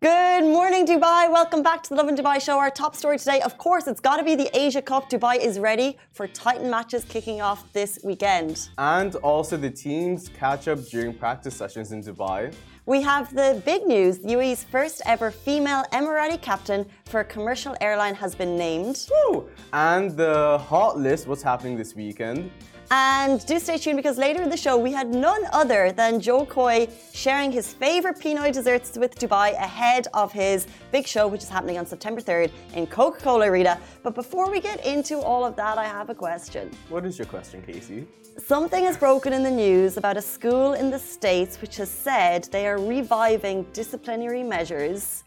Good morning, Dubai. Welcome back to the Lovin Dubai show. Our top story today, of course, it's got to be the Asia Cup. Dubai is ready for Titan matches kicking off this weekend. And also the teams catch up during practice sessions in Dubai. We have the big news. UAE's first ever female Emirati captain for a commercial airline has been named. Woo! And the hot list, what's happening this weekend. And do stay tuned because later in the show we had none other than Jo Koy sharing his favourite Pinoy desserts with Dubai ahead of his big show, which is happening on September 3rd in Coca Cola Arena. But before we get into all of that, I have a question. What is your question, Casey? Something has broken in the news about a school in the States which has said they are reviving disciplinary measures,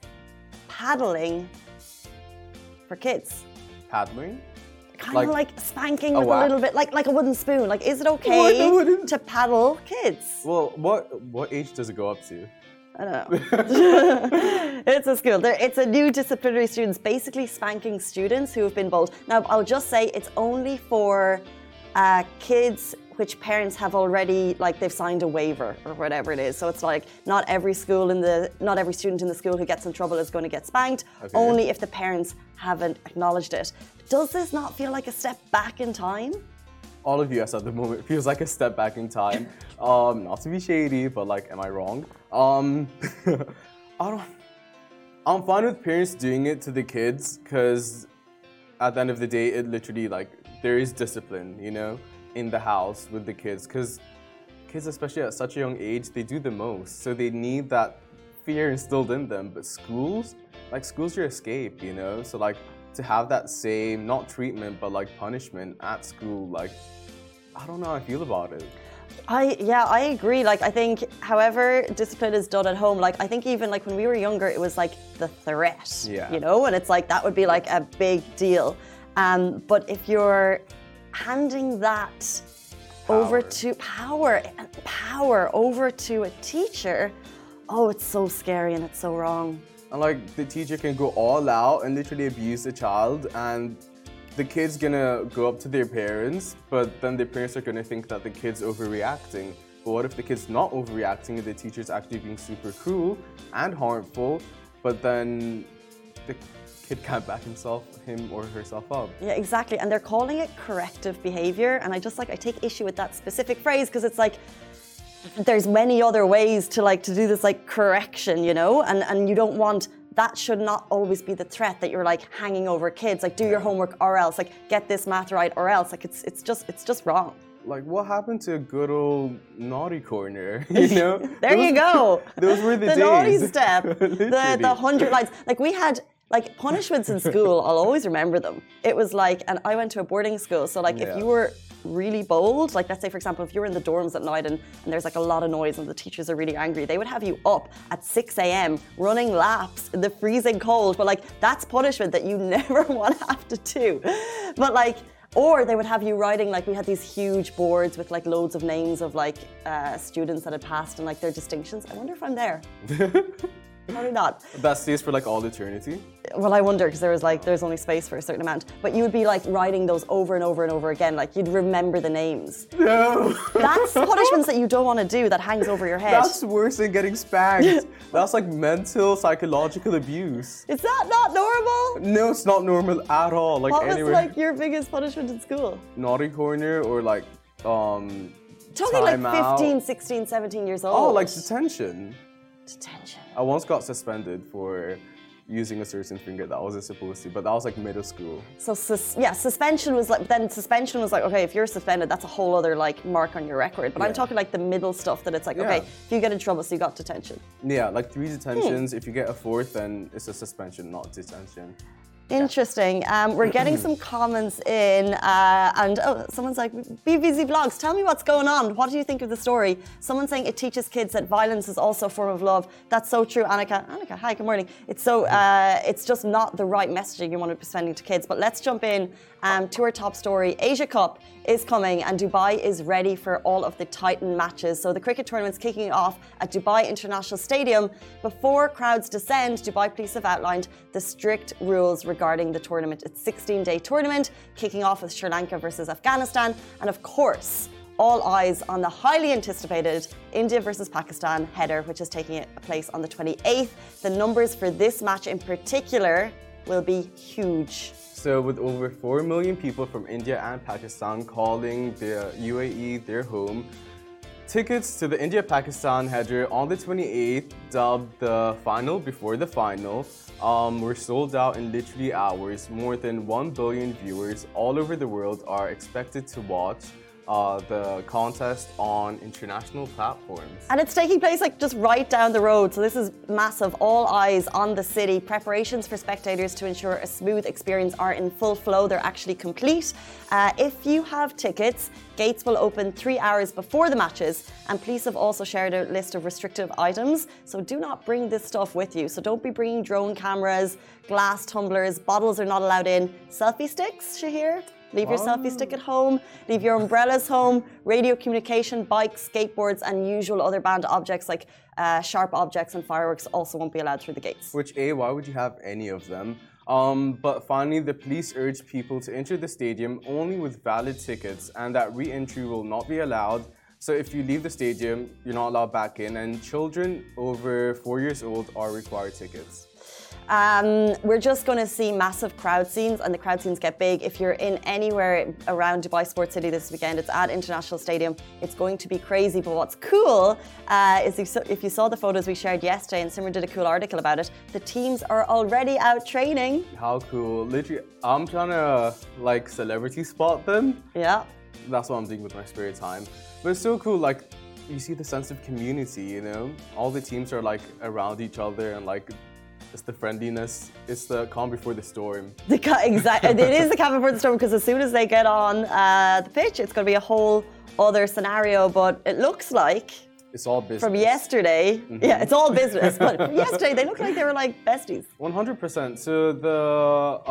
paddling for kids. Paddling? Kind like, of like spanking with a, a, little bit, like like a wooden spoon. Like, is it okay to paddle kids? Well, what what age does it go up to? I don't know. it's a school. it's a new disciplinary students, basically spanking students who have been bold. Now, I'll just say it's only for uh, kids which parents have already like they've signed a waiver or whatever it is. So it's like not every school in the not every student in the school who gets in trouble is going to get spanked. Okay. Only if the parents haven't acknowledged it. Does this not feel like a step back in time? All of US at the moment feels like a step back in time. um, not to be shady, but like, am I wrong? Um, I don't. I'm fine with parents doing it to the kids because at the end of the day, it literally like there is discipline, you know in the house with the kids because kids, especially at such a young age, they do the most. So they need that fear instilled in them. But schools, like schools, your escape, you know. So like to have that same not treatment but like punishment at school, like I don't know how I feel about it. I yeah, I agree. Like I think however discipline is done at home, like I think even like when we were younger it was like the threat. Yeah. You know, and it's like that would be like a big deal. Um, but if you're handing that power. over to power, and power over to a teacher, oh, it's so scary and it's so wrong. And like the teacher can go all out and literally abuse the child, and the kid's gonna go up to their parents, but then the parents are gonna think that the kid's overreacting. But what if the kid's not overreacting and the teacher's actually being super cruel and harmful, but then the kid can't back himself, him or herself up. Yeah, exactly. And they're calling it corrective behavior. And I just like, I take issue with that specific phrase because it's like, there's many other ways to like to do this like correction, you know, and and you don't want that should not always be the threat that you're like hanging over kids. Like do your homework or else, like get this math right or else. Like it's it's just it's just wrong. Like what happened to a good old naughty corner? You know, there those, you go. Those were the, the days. naughty step, the the hundred lines. Like we had like punishments in school, I'll always remember them. It was like, and I went to a boarding school, so like yeah. if you were really bold, like let's say for example, if you were in the dorms at night and, and there's like a lot of noise and the teachers are really angry, they would have you up at 6 a.m. running laps in the freezing cold. But like that's punishment that you never want to have to do. But like or they would have you writing like we had these huge boards with like loads of names of like uh, students that had passed and like their distinctions. I wonder if I'm there. Probably not. That stays for like all eternity. Well, I wonder because there was like there's only space for a certain amount, but you would be like writing those over and over and over again. Like you'd remember the names. No. That's punishments that you don't want to do. That hangs over your head. That's worse than getting spanked. That's like mental psychological abuse. Is that not normal? No, it's not normal at all. Like what anywhere. was like your biggest punishment in school? Naughty corner or like um. Talking like 15, out. 16, 17 years old. Oh, like detention. Detention. I once got suspended for using a certain finger that I wasn't supposed to, but that was like middle school. So sus- yeah, suspension was like then suspension was like okay, if you're suspended, that's a whole other like mark on your record. But yeah. I'm talking like the middle stuff that it's like yeah. okay, if you get in trouble, so you got detention. Yeah, like three detentions. Hmm. If you get a fourth, then it's a suspension, not detention. Interesting. Um, we're getting some comments in, uh, and oh, someone's like, BBC Vlogs, tell me what's going on. What do you think of the story? Someone saying it teaches kids that violence is also a form of love. That's so true, Annika. Annika, hi, good morning. It's so, uh, it's just not the right messaging you want to be sending to kids. But let's jump in um, to our top story. Asia Cup is coming, and Dubai is ready for all of the Titan matches. So the cricket tournament's kicking off at Dubai International Stadium. Before crowds descend, Dubai police have outlined the strict rules regarding the tournament. It's a 16-day tournament, kicking off with Sri Lanka versus Afghanistan, and of course all eyes on the highly anticipated India versus Pakistan header, which is taking place on the 28th. The numbers for this match in particular will be huge. So, with over 4 million people from India and Pakistan calling the UAE their home, tickets to the India Pakistan header on the 28th, dubbed the final before the final, um, were sold out in literally hours. More than 1 billion viewers all over the world are expected to watch uh, the contest on international platforms. And it's taking place like just right down the road. So this is massive. All eyes on the city. Preparations for spectators to ensure a smooth experience are in full flow. They're actually complete. Uh, if you have tickets, gates will open three hours before the matches. And police have also shared a list of restrictive items. So do not bring this stuff with you. So don't be bringing drone cameras, glass tumblers. Bottles are not allowed in. Selfie sticks, Shahir? Leave your selfie stick at home, leave your umbrellas home, radio communication, bikes, skateboards, and usual other banned objects like uh, sharp objects and fireworks also won't be allowed through the gates. Which, A, why would you have any of them? Um, but finally, the police urge people to enter the stadium only with valid tickets and that re entry will not be allowed. So if you leave the stadium, you're not allowed back in, and children over four years old are required tickets. Um, we're just going to see massive crowd scenes, and the crowd scenes get big. If you're in anywhere around Dubai Sports City this weekend, it's at International Stadium. It's going to be crazy. But what's cool uh, is if you saw the photos we shared yesterday, and Simran did a cool article about it, the teams are already out training. How cool! Literally, I'm trying to like celebrity spot them. Yeah. That's what I'm doing with my spare time. But it's so cool, like you see the sense of community, you know? All the teams are like around each other and like it's the friendliness. It's the calm before the storm. The exactly. it is the calm before the storm because as soon as they get on uh, the pitch, it's going to be a whole other scenario. But it looks like it's all business. From yesterday, mm -hmm. yeah, it's all business. but yesterday, they looked like they were like besties. 100%. So the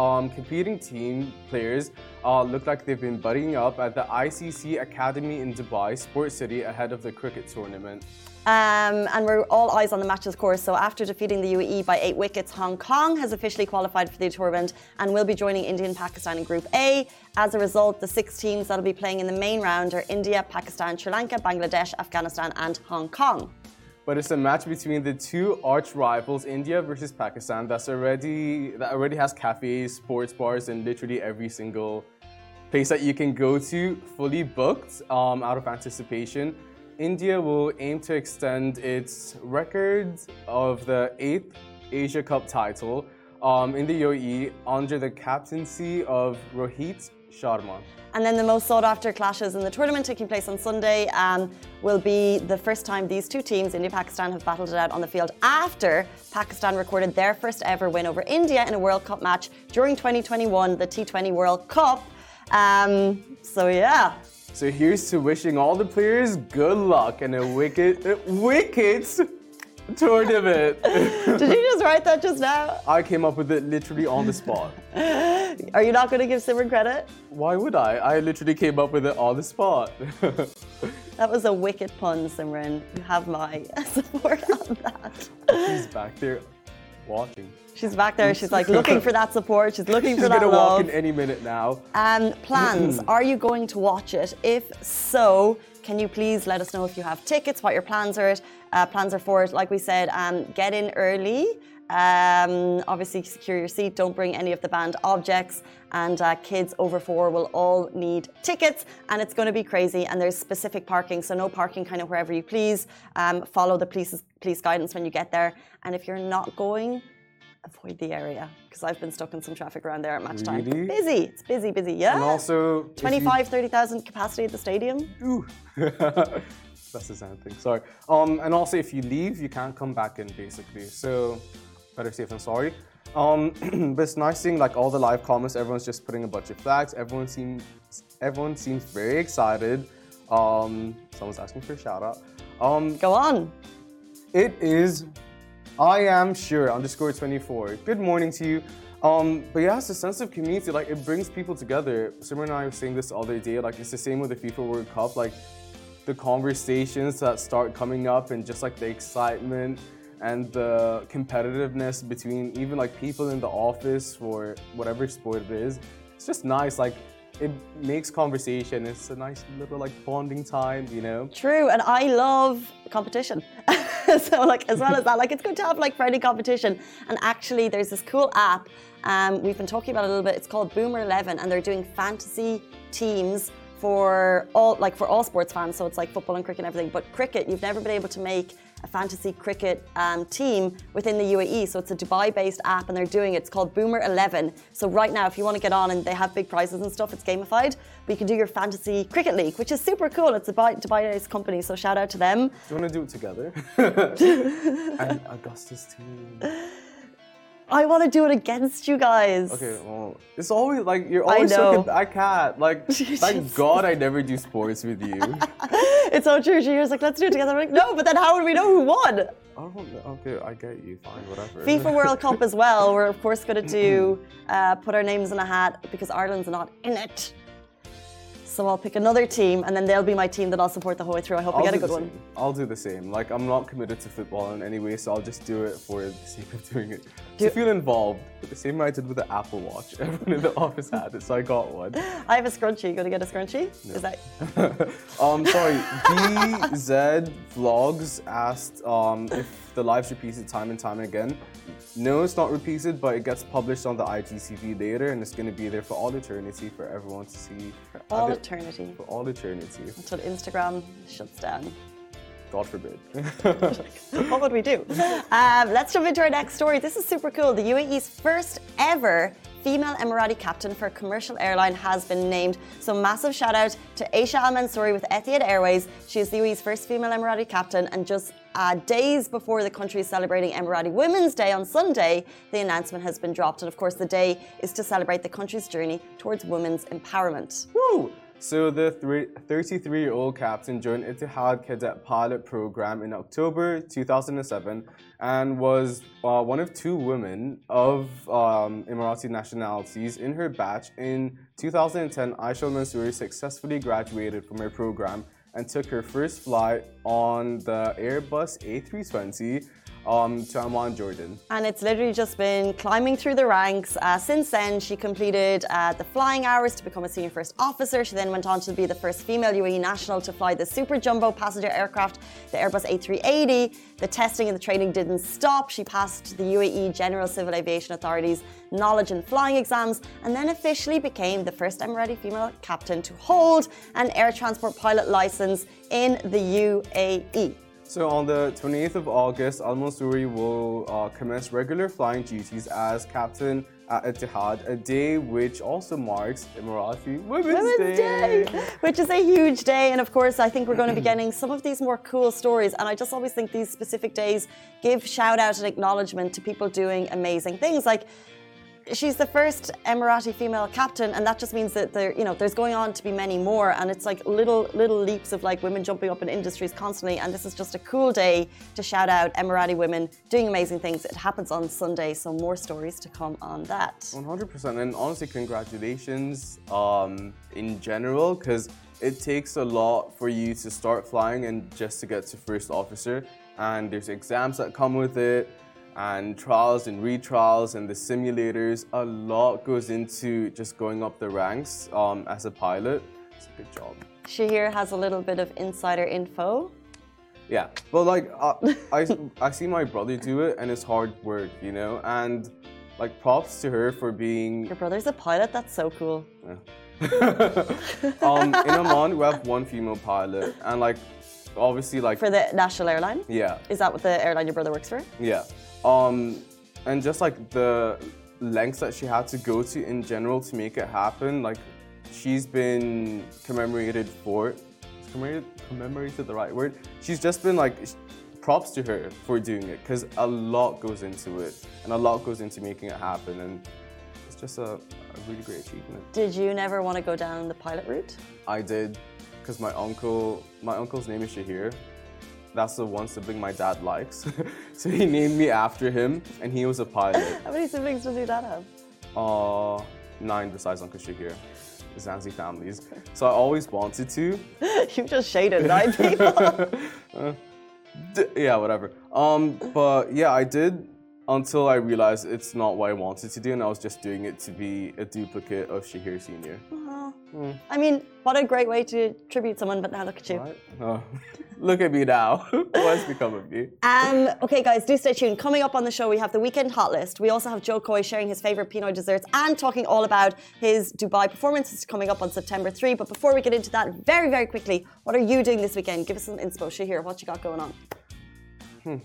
um, competing team players uh, look like they've been buddying up at the ICC Academy in Dubai, Sports City, ahead of the cricket tournament. Um, and we're all eyes on the matches of course. So after defeating the UAE by eight wickets, Hong Kong has officially qualified for the tournament and will be joining India and Pakistan in Group A. As a result, the six teams that'll be playing in the main round are India, Pakistan, Sri Lanka, Bangladesh, Afghanistan, and Hong Kong. But it's a match between the two arch rivals, India versus Pakistan, that's already that already has cafes, sports bars, and literally every single place that you can go to fully booked um, out of anticipation. India will aim to extend its record of the eighth Asia Cup title um, in the UAE under the captaincy of Rohit Sharma. And then the most sought after clashes in the tournament taking place on Sunday um, will be the first time these two teams, India Pakistan, have battled it out on the field after Pakistan recorded their first ever win over India in a World Cup match during 2021, the T20 World Cup. Um, so, yeah, so here's to wishing all the players good luck and a wicked, uh, wickets tournament. Did you just write that just now? I came up with it literally on the spot. Are you not going to give Simran credit? Why would I? I literally came up with it on the spot. that was a wicked pun, Simran. You have my support on that. He's back there watching. She's back there. She's like looking for that support. She's looking She's for that love. She's gonna walk in any minute now. Um, plans. Are you going to watch it? If so, can you please let us know if you have tickets, what your plans are, uh, plans are for it. Like we said, um, get in early. Um, obviously, secure your seat. Don't bring any of the banned objects. And uh, kids over four will all need tickets. And it's going to be crazy. And there's specific parking, so no parking kind of wherever you please. Um, follow the police police guidance when you get there. And if you're not going, avoid the area because I've been stuck in some traffic around there at match time. Really? Busy. It's busy, busy. Yeah. And also 25, you... 30,000 capacity at the stadium. Ooh. That's the same thing. Sorry. Um, and also, if you leave, you can't come back in, basically. So, better safe than sorry. Um, but it's nice seeing like all the live comments. Everyone's just putting a bunch of flags. Everyone seems everyone seems very excited. Um, someone's asking for a shout out. Um, Go on. It is I am sure underscore 24. Good morning to you. Um, but yeah, it's a sense of community. Like it brings people together. Simran and I were saying this the other day. Like it's the same with the FIFA World Cup. Like the conversations that start coming up and just like the excitement and the competitiveness between even like people in the office for whatever sport it is. It's just nice. Like it makes conversation. It's a nice little like bonding time, you know. True, and I love competition. so like as well as that, like it's good to have like friendly competition. And actually, there's this cool app. Um, we've been talking about a little bit. It's called Boomer Eleven, and they're doing fantasy teams for all like for all sports fans. So it's like football and cricket and everything. But cricket, you've never been able to make a fantasy cricket um, team within the UAE. So it's a Dubai-based app, and they're doing it. It's called Boomer Eleven. So right now, if you want to get on, and they have big prizes and stuff, it's gamified. But you can do your fantasy cricket league, which is super cool. It's a Dubai-based company, so shout out to them. Do you want to do it together? and Augustus team. I want to do it against you guys. Okay, well, it's always like you're always I so. I can't. Like, thank God I never do sports with you. it's so true. She was like, "Let's do it together." I'm like, no, but then how would we know who won? I don't. Okay, I get you. Fine, whatever. FIFA World Cup as well. We're of course going to do uh, put our names in a hat because Ireland's not in it. So I'll pick another team, and then they'll be my team that I'll support the whole way through. I hope I'll we get a good one. I'll do the same. Like I'm not committed to football in any way, so I'll just do it for the sake of doing it. To feel involved. But the same way I did with the Apple Watch. Everyone in the office had it, so I got one. I have a scrunchie. You to get a scrunchie? No. Is that? um, sorry. DZ Vlogs asked um, if the live's repeated time and time again. No, it's not repeated, but it gets published on the IGTV later, and it's going to be there for all eternity for everyone to see. For all eternity. For all eternity. Until Instagram shuts down. God forbid. what would we do? Um, let's jump into our next story. This is super cool. The UAE's first ever female Emirati captain for a commercial airline has been named. So massive shout out to Aisha Al Mansouri with Etihad Airways. She is the UAE's first female Emirati captain, and just uh, days before the country is celebrating Emirati Women's Day on Sunday, the announcement has been dropped. And of course, the day is to celebrate the country's journey towards women's empowerment. Woo! So the 33-year-old captain joined Etihad Cadet Pilot Program in October 2007 and was uh, one of two women of um, Emirati nationalities in her batch. In 2010, Aisha Mansouri successfully graduated from her program and took her first flight on the Airbus A320 um, to Jordan. And it's literally just been climbing through the ranks. Uh, since then, she completed uh, the flying hours to become a senior first officer. She then went on to be the first female UAE national to fly the super jumbo passenger aircraft, the Airbus A380. The testing and the training didn't stop. She passed the UAE General Civil Aviation Authority's knowledge and flying exams and then officially became the first Emirati female captain to hold an air transport pilot license in the UAE. So on the 28th of August, Al Mansouri will uh, commence regular flying duties as captain at Etihad, a day which also marks Emirati Women's, Women's day. day. Which is a huge day. And of course, I think we're going to be getting some of these more cool stories. And I just always think these specific days give shout out and acknowledgement to people doing amazing things. Like, she's the first Emirati female captain, and that just means that there, you know, there's going on to be many more, and it's like little little leaps of like women jumping up in industries constantly, and this is just a cool day to shout out Emirati women doing amazing things. It happens on Sunday, so more stories to come on that. 100%, and honestly, congratulations um, in general, because it takes a lot for you to start flying and just to get to first officer, and there's exams that come with it and trials and retrials and the simulators. A lot goes into just going up the ranks um, as a pilot. It's a good job. Shahir has a little bit of insider info. Yeah, but like uh, I, I see my brother do it and it's hard work, you know, and like props to her for being. Your brother's a pilot. That's so cool. Yeah. um, in Amman, we have one female pilot, and like obviously like for the national airline. Yeah. Is that what the airline your brother works for? Yeah. Um, and just like the lengths that she had to go to in general to make it happen, like she's been commemorated for. Commemorated, commemorated the right word? She's just been like props to her for doing it because a lot goes into it and a lot goes into making it happen and it's just a, a really great achievement. Did you never want to go down the pilot route? I did because my uncle, my uncle's name is Shahir. That's the one sibling my dad likes. so he named me after him, and he was a pilot. How many siblings does your dad have? Uh, nine besides Uncle Shahir. Zanzi families. So I always wanted to. you just shaded nine people. uh, yeah, whatever. Um, but yeah, I did until I realized it's not what I wanted to do, and I was just doing it to be a duplicate of Shahir Senior. Mm. I mean, what a great way to tribute someone, but now look at you. Right. Oh. Look at me now. What's become of me? Um, okay, guys, do stay tuned. Coming up on the show, we have the weekend hot list. We also have Jo Koy sharing his favorite Pinoy desserts and talking all about his Dubai performances coming up on September 3. But before we get into that, very, very quickly, what are you doing this weekend? Give us some inspo. Shahir, what you got going on? Hmm.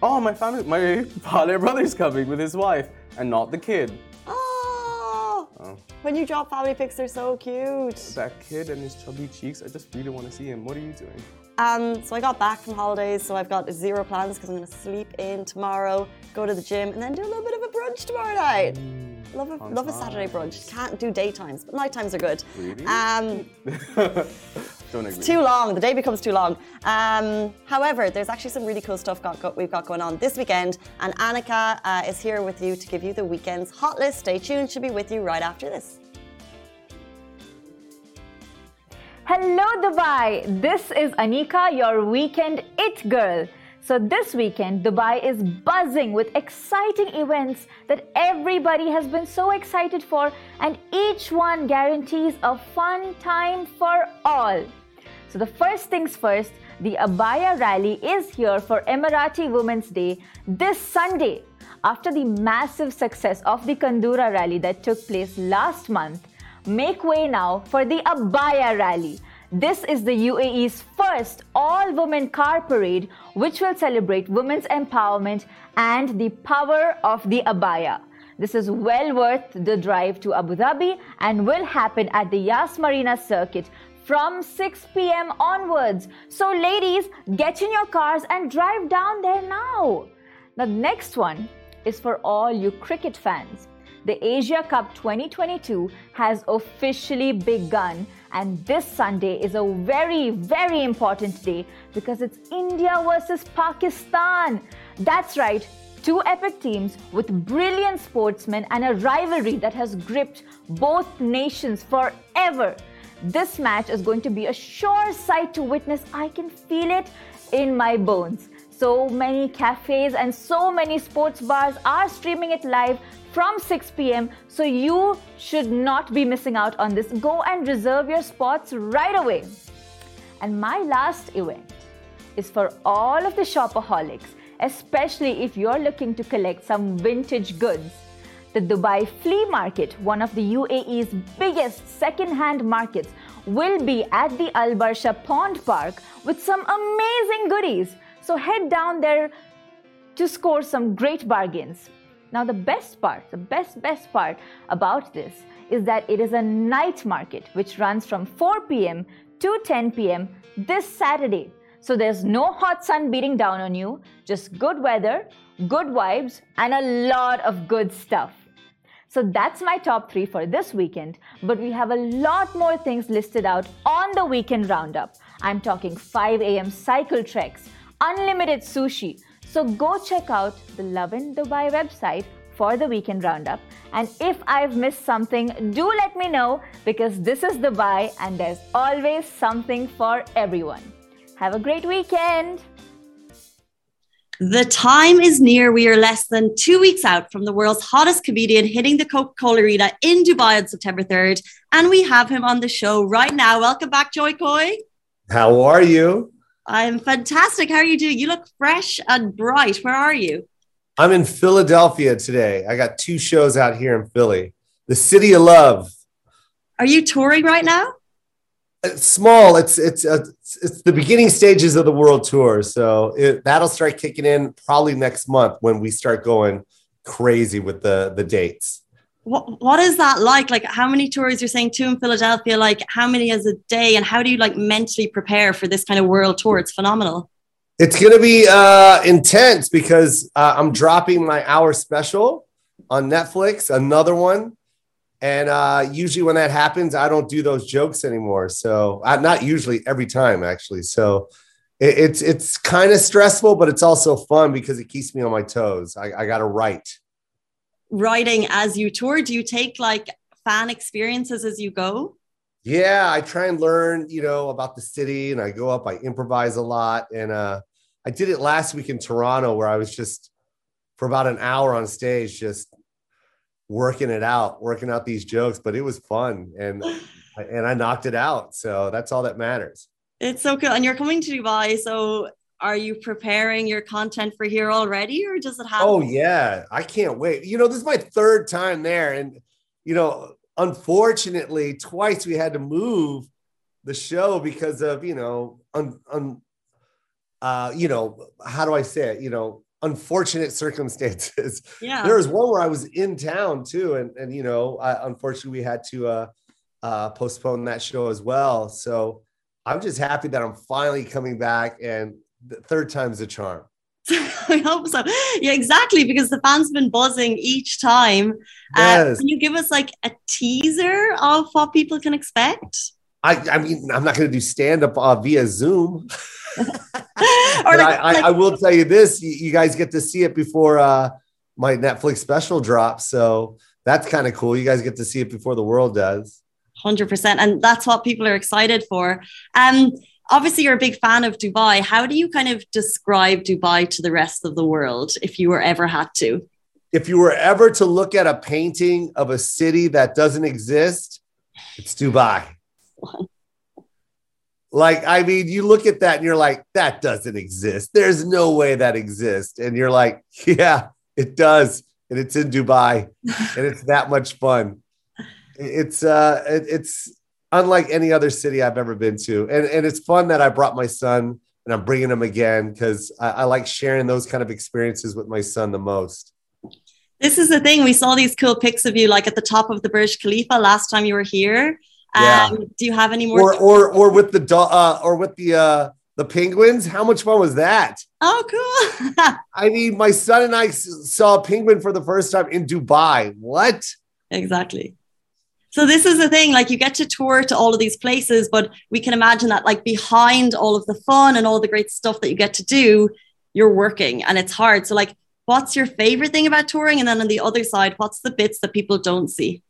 Oh, my family, my father brother's coming with his wife and not the kid. Oh. oh. When you drop family pics, they're so cute. That kid and his chubby cheeks, I just really want to see him. What are you doing? Um, so I got back from holidays, so I've got zero plans because I'm going to sleep in tomorrow, go to the gym, and then do a little bit of a brunch tomorrow night. Mm, love a, love a Saturday brunch. Can't do daytimes, but night times are good. Really? Um, Don't agree. It's too long. The day becomes too long. Um, however, there's actually some really cool stuff got, got, we've got going on this weekend, and Annika uh, is here with you to give you the weekend's hot list. Stay tuned. She'll be with you right after this. Hello, Dubai. This is Anika, your weekend it girl. So, this weekend, Dubai is buzzing with exciting events that everybody has been so excited for, and each one guarantees a fun time for all. So, the first things first, the Abaya Rally is here for Emirati Women's Day this Sunday. After the massive success of the Kandura Rally that took place last month, Make way now for the Abaya Rally. This is the UAE's first all women car parade, which will celebrate women's empowerment and the power of the abaya. This is well worth the drive to Abu Dhabi and will happen at the Yas Marina circuit from 6 p.m. onwards. So, ladies, get in your cars and drive down there now. The next one is for all you cricket fans the Asia Cup 2022 has officially begun. And this Sunday is a very, very important day because it's India versus Pakistan. That's right, two epic teams with brilliant sportsmen and a rivalry that has gripped both nations forever. This match is going to be a sure sight to witness. I can feel it in my bones. So many cafes and so many sports bars are streaming it live from 6 p.m. So you should not be missing out on this. Go and reserve your spots right away. And my last event is for all of the shopaholics, especially if you're looking to collect some vintage goods. The Dubai Flea Market, one of the UAE's biggest second-hand markets, will be at the Al Barsha Pond Park with some amazing goodies. So head down there to score some great bargains. Now, the best part, the best, best part about this is that it is a night market which runs from 4 p.m. to 10 p.m. this Saturday. So there's no hot sun beating down on you, just good weather, good vibes, and a lot of good stuff. So that's my top three for this weekend, but we have a lot more things listed out on the weekend roundup. I'm talking 5 a.m. cycle treks, unlimited sushi. So go check out the Lovin Dubai website for the weekend roundup. And if I've missed something, do let me know because this is Dubai and there's always something for everyone. Have a great weekend. The time is near. We are less than two weeks out from the world's hottest comedian hitting the Coca Cola Arena in Dubai on September 3rd. And we have him on the show right now. Welcome back, Jo Koy. How are you? I'm fantastic. How are you doing? You look fresh and bright. Where are you? I'm in Philadelphia today. I got two shows out here in Philly, the city of love. Are you touring right now? It's small. It's it's uh, it's the beginning stages of the world tour. So it, that'll start kicking in probably next month when we start going crazy with the the dates what, what is that like? Like, how many tours you're saying two in Philadelphia? Like, how many as a day? And how do you like mentally prepare for this kind of world tour? It's phenomenal. It's going to be uh, intense because uh, I'm dropping my hour special on Netflix, another one. And uh, usually when that happens, I don't do those jokes anymore. So, uh, not usually, every time actually. So, it, it's it's kind of stressful, but it's also fun because it keeps me on my toes. I, I got to write writing as you tour? Do you take like fan experiences as you go? Yeah, I try and learn, you know, about the city and I go up, I improvise a lot. And uh, I did it last week in Toronto where I was just for about an hour on stage, just working it out, working out these jokes, but it was fun and and I knocked it out. So that's all that matters. It's so cool. And you're coming to Dubai. So are you preparing your content for here already or does it happen? Oh yeah. I can't wait. You know, this is my third time there. And you know, unfortunately, twice we had to move the show because of, you know, un, un uh, you know, how do I say it? You know, unfortunate circumstances. Yeah. There was one where I was in town too. And, and you know, I, unfortunately we had to uh, uh, postpone that show as well. So I'm just happy that I'm finally coming back and third time's a charm. I hope so. Yeah, exactly. Because the fans have been buzzing each time. Uh, yes. can you give us like a teaser of what people can expect? I, I mean, I'm not going to do stand up uh, via Zoom. or like, I, like, I, will tell you this you, you, guys get to see it before uh, my Netflix special drops. So that's kind of cool. You guys get to see it before the world does. 100%. And that's what people are excited for. Um, obviously, you're a big fan of Dubai. How do you kind of describe Dubai to the rest of the world if you were ever had to? If you were ever to look at a painting of a city that doesn't exist, it's Dubai. Like, I mean, you look at that and you're like, that doesn't exist. There's no way that exists. And you're like, yeah, it does. And it's in Dubai and it's that much fun. It's uh it, it's unlike any other city I've ever been to. And and it's fun that I brought my son and I'm bringing him again because I, I like sharing those kind of experiences with my son the most. This is the thing. We saw these cool pics of you like at the top of the Burj Khalifa last time you were here. Yeah. Um, do you have any more? Or or, or with the uh, or with the uh, the penguins? How much fun was that? Oh, cool! I mean, my son and I saw a penguin for the first time in Dubai. What? Exactly. So this is the thing, like you get to tour to all of these places, but we can imagine that like behind all of the fun and all the great stuff that you get to do, you're working and it's hard. So like, what's your favorite thing about touring? And then on the other side, what's the bits that people don't see?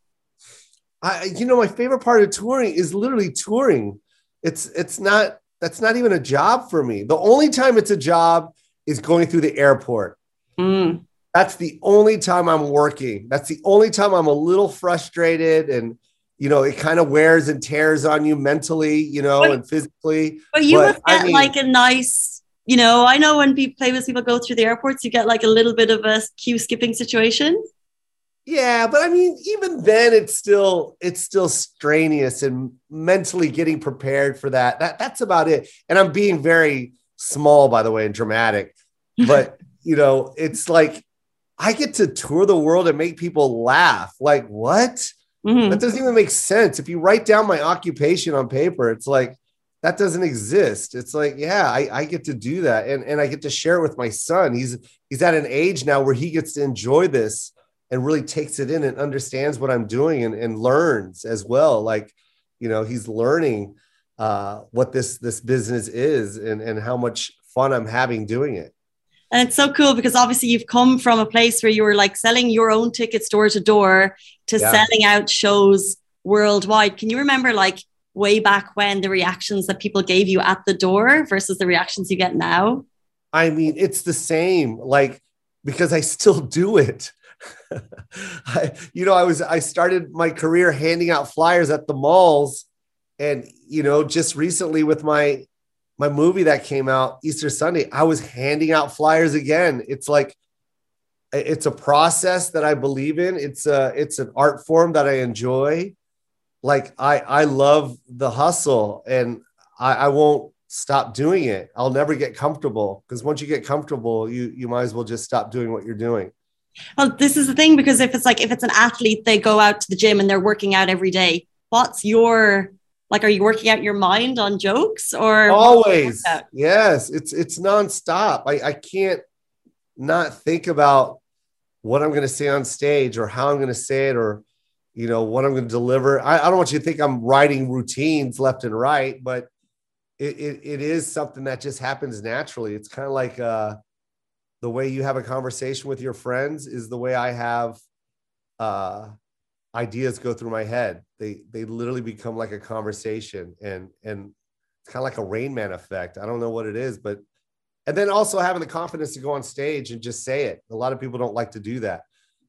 I, you know, my favorite part of touring is literally touring. It's it's not that's not even a job for me. The only time it's a job is going through the airport. Mm. That's the only time I'm working. That's the only time I'm a little frustrated and you know, it kind of wears and tears on you mentally, you know, but, and physically. But you but, get I mean, like a nice, you know, I know when people, famous people go through the airports, you get like a little bit of a queue skipping situation. Yeah, but I mean, even then, it's still it's still strenuous and mentally getting prepared for that. That that's about it. And I'm being very small, by the way, and dramatic. But you know, it's like I get to tour the world and make people laugh. Like what? Mm-hmm. That doesn't even make sense. If you write down my occupation on paper, it's like that doesn't exist. It's like, yeah, I, I get to do that, and and I get to share it with my son. He's he's at an age now where he gets to enjoy this and really takes it in and understands what I'm doing and, and learns as well. Like, you know, he's learning uh, what this this business is and, and how much fun I'm having doing it. And it's so cool because obviously you've come from a place where you were like selling your own tickets door to door to yeah. selling out shows worldwide. Can you remember like way back when the reactions that people gave you at the door versus the reactions you get now? I mean, it's the same, like, because I still do it. I, you know, I was I started my career handing out flyers at the malls, and you know, just recently with my my movie that came out Easter Sunday, I was handing out flyers again. It's like it's a process that I believe in. It's a it's an art form that I enjoy. Like I I love the hustle, and I, I won't stop doing it. I'll never get comfortable because once you get comfortable, you you might as well just stop doing what you're doing. Well, this is the thing because if it's like if it's an athlete, they go out to the gym and they're working out every day. What's your like? Are you working out your mind on jokes or always? Yes, it's it's nonstop. I I can't not think about what I'm going to say on stage or how I'm going to say it or you know what I'm going to deliver. I, I don't want you to think I'm writing routines left and right, but it, it, it is something that just happens naturally. It's kind of like uh the way you have a conversation with your friends is the way I have uh, ideas go through my head. They they literally become like a conversation, and and it's kind of like a Rain Man effect. I don't know what it is, but and then also having the confidence to go on stage and just say it. A lot of people don't like to do that.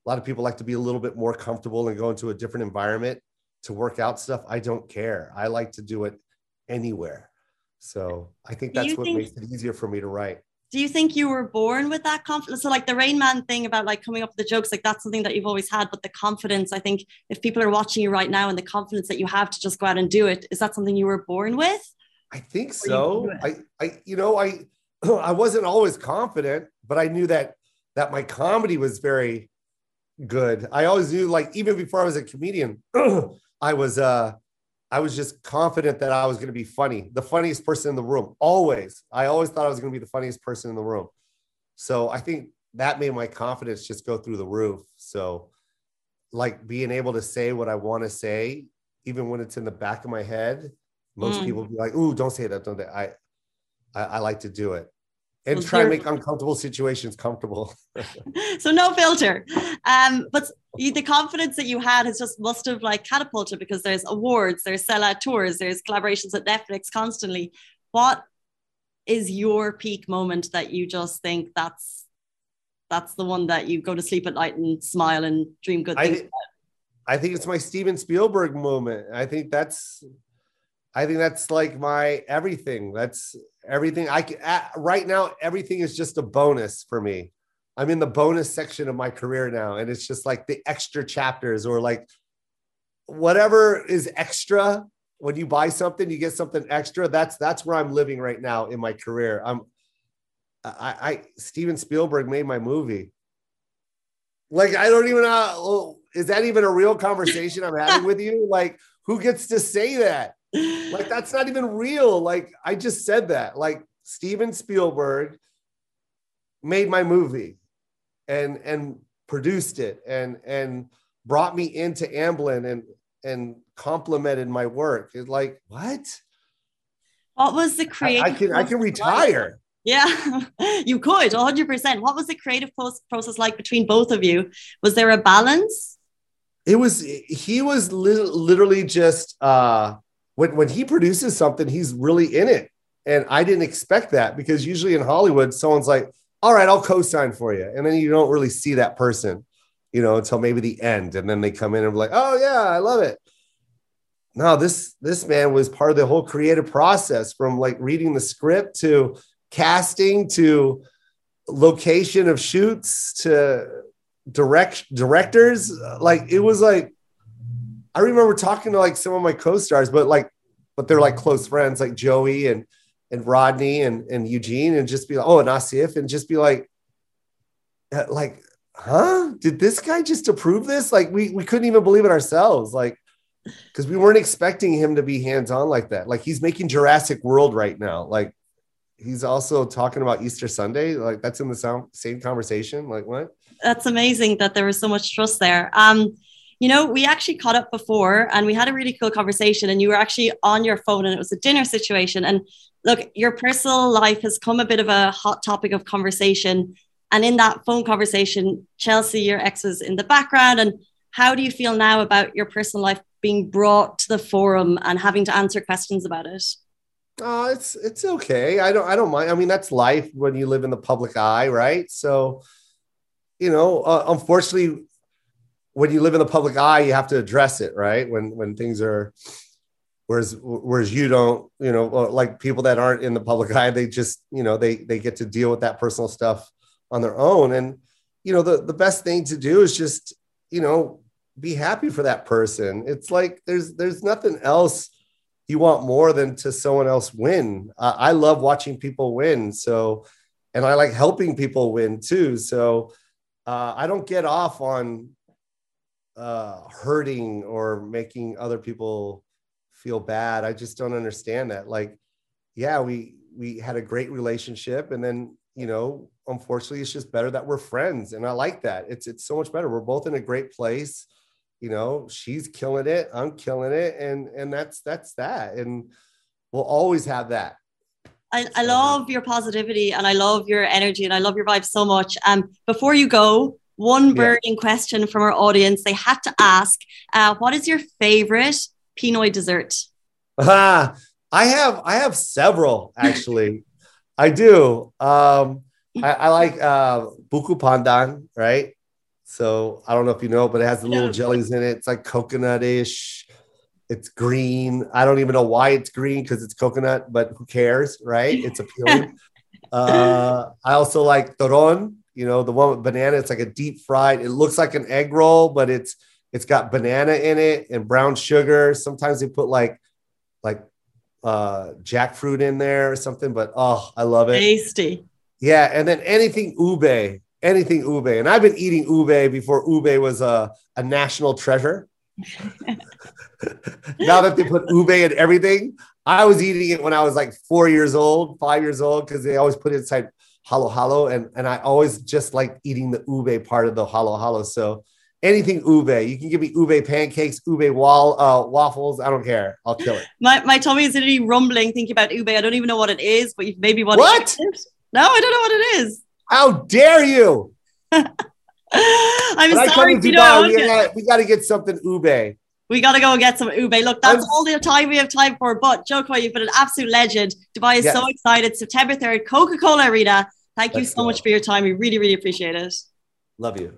A lot of people like to be a little bit more comfortable and go into a different environment to work out stuff. I don't care. I like to do it anywhere. So I think that's what think, makes it easier for me to write. Do you think you were born with that confidence? So like the Rain Man thing about like coming up with the jokes, like that's something that you've always had, but the confidence, I think if people are watching you right now and the confidence that you have to just go out and do it, is that something you were born with? I think so. I, I, you know, I, I wasn't always confident, but I knew that that my comedy was very good. I always knew, like, even before I was a comedian, I was uh I was just confident that I was going to be funny, the funniest person in the room. Always. I always thought I was going to be the funniest person in the room. So I think that made my confidence just go through the roof. So like being able to say what I want to say, even when it's in the back of my head, most mm. people be like, "Ooh, don't say that." Don't they? I, I, I like to do it and try and make uncomfortable situations comfortable. so no filter. Um, but the confidence that you had has just must have like catapulted because there's awards, there's sellout tours, there's collaborations at Netflix constantly. What is your peak moment that you just think that's that's the one that you go to sleep at night and smile and dream good things I, I think it's my Steven Spielberg moment. I think that's I think that's like my everything. That's everything. I can, right now, everything is just a bonus for me. I'm in the bonus section of my career now, and it's just like the extra chapters or like whatever is extra. When you buy something, you get something extra. That's that's where I'm living right now in my career. I'm I, I Steven Spielberg made my movie. Like I don't even know. Is that even a real conversation I'm having with you? Like who gets to say that? Like that's not even real. Like I just said that. Like Steven Spielberg made my movie and and produced it and and brought me into Amblin and and complimented my work. It's like what? What was the creative? I, I can I can retire. Yeah, you could 100%. What was the creative process like between both of you? Was there a balance? It was, he was li- literally just, uh, when, when he produces something, he's really in it. And I didn't expect that because usually in Hollywood, someone's like, all right, I'll co-sign for you. And then you don't really see that person, you know, until maybe the end. And then they come in and be like, oh yeah, I love it. No, this this man was part of the whole creative process from like reading the script to casting to location of shoots to direct directors. Like it was like I remember talking to like some of my co-stars, but like, but they're like close friends, like Joey and and Rodney and and Eugene, and just be like, oh, and Asif, and just be like, uh, like, huh? Did this guy just approve this? Like, we we couldn't even believe it ourselves, like, because we weren't expecting him to be hands on like that. Like, he's making Jurassic World right now, like. He's also talking about Easter Sunday. Like that's in the same conversation. Like what? That's amazing that there was so much trust there. Um, you know, we actually caught up before and we had a really cool conversation, and you were actually on your phone and it was a dinner situation. And look, your personal life has come a bit of a hot topic of conversation. And in that phone conversation, Chelsea, your ex was in the background. And how do you feel now about your personal life being brought to the forum and having to answer questions about it? Oh, it's it's okay. I don't I don't mind. I mean, that's life when you live in the public eye, right? So, you know, uh, unfortunately, when you live in the public eye, you have to address it, right? When when things are whereas whereas you don't, you know, like people that aren't in the public eye, they just, you know, they they get to deal with that personal stuff on their own. And you know, the the best thing to do is just, you know, be happy for that person. It's like there's there's nothing else you want more than to someone else win. Uh, I love watching people win. So, and I like helping people win too. So, uh, I don't get off on uh, hurting or making other people feel bad. I just don't understand that. Like, yeah, we we had a great relationship, and then you know, unfortunately, it's just better that we're friends, and I like that. It's it's so much better. We're both in a great place. You know, she's killing it, I'm killing it, and and that's that's that, and we'll always have that. I, I love your positivity and I love your energy and I love your vibe so much. Um, before you go, one burning yeah. question from our audience. They had to ask, uh, what is your favorite Pinoy dessert? Uh, I have I have several actually. I do. Um, I, I, like uh, buko pandan, right? So I don't know if you know, but it has the little jellies in it. It's like coconut-ish. It's green. I don't even know why it's green because it's coconut, but who cares, right? It's appealing. uh, I also like turon, you know, the one with banana. It's like a deep fried. It looks like an egg roll, but it's it's got banana in it and brown sugar. Sometimes they put like like uh jackfruit in there or something, but oh, I love it. Tasty. Yeah, and then anything ube, anything ube. And I've been eating ube before ube was a, a national treasure. now that they put ube in everything, I was eating it when I was like four years old, five years old, because they always put it inside halo halo. And, and I always just like eating the ube part of the halo halo. So anything ube. You can give me ube pancakes, ube wall uh, waffles. I don't care. I'll kill it. My, my tummy is literally rumbling thinking about ube. I don't even know what it is, but you've maybe want what? No, I don't know what it is. How dare you? I'm sorry, you know, we, gotta, we gotta get something ube. We gotta go and get some ube. Look, that's I'm, all the time we have time for. But Jo Koy, you've been an absolute legend. Dubai is yes. so excited. September 3rd, Coca-Cola Arena. Thank Let's you so go. much for your time. We really, really appreciate it. Love you.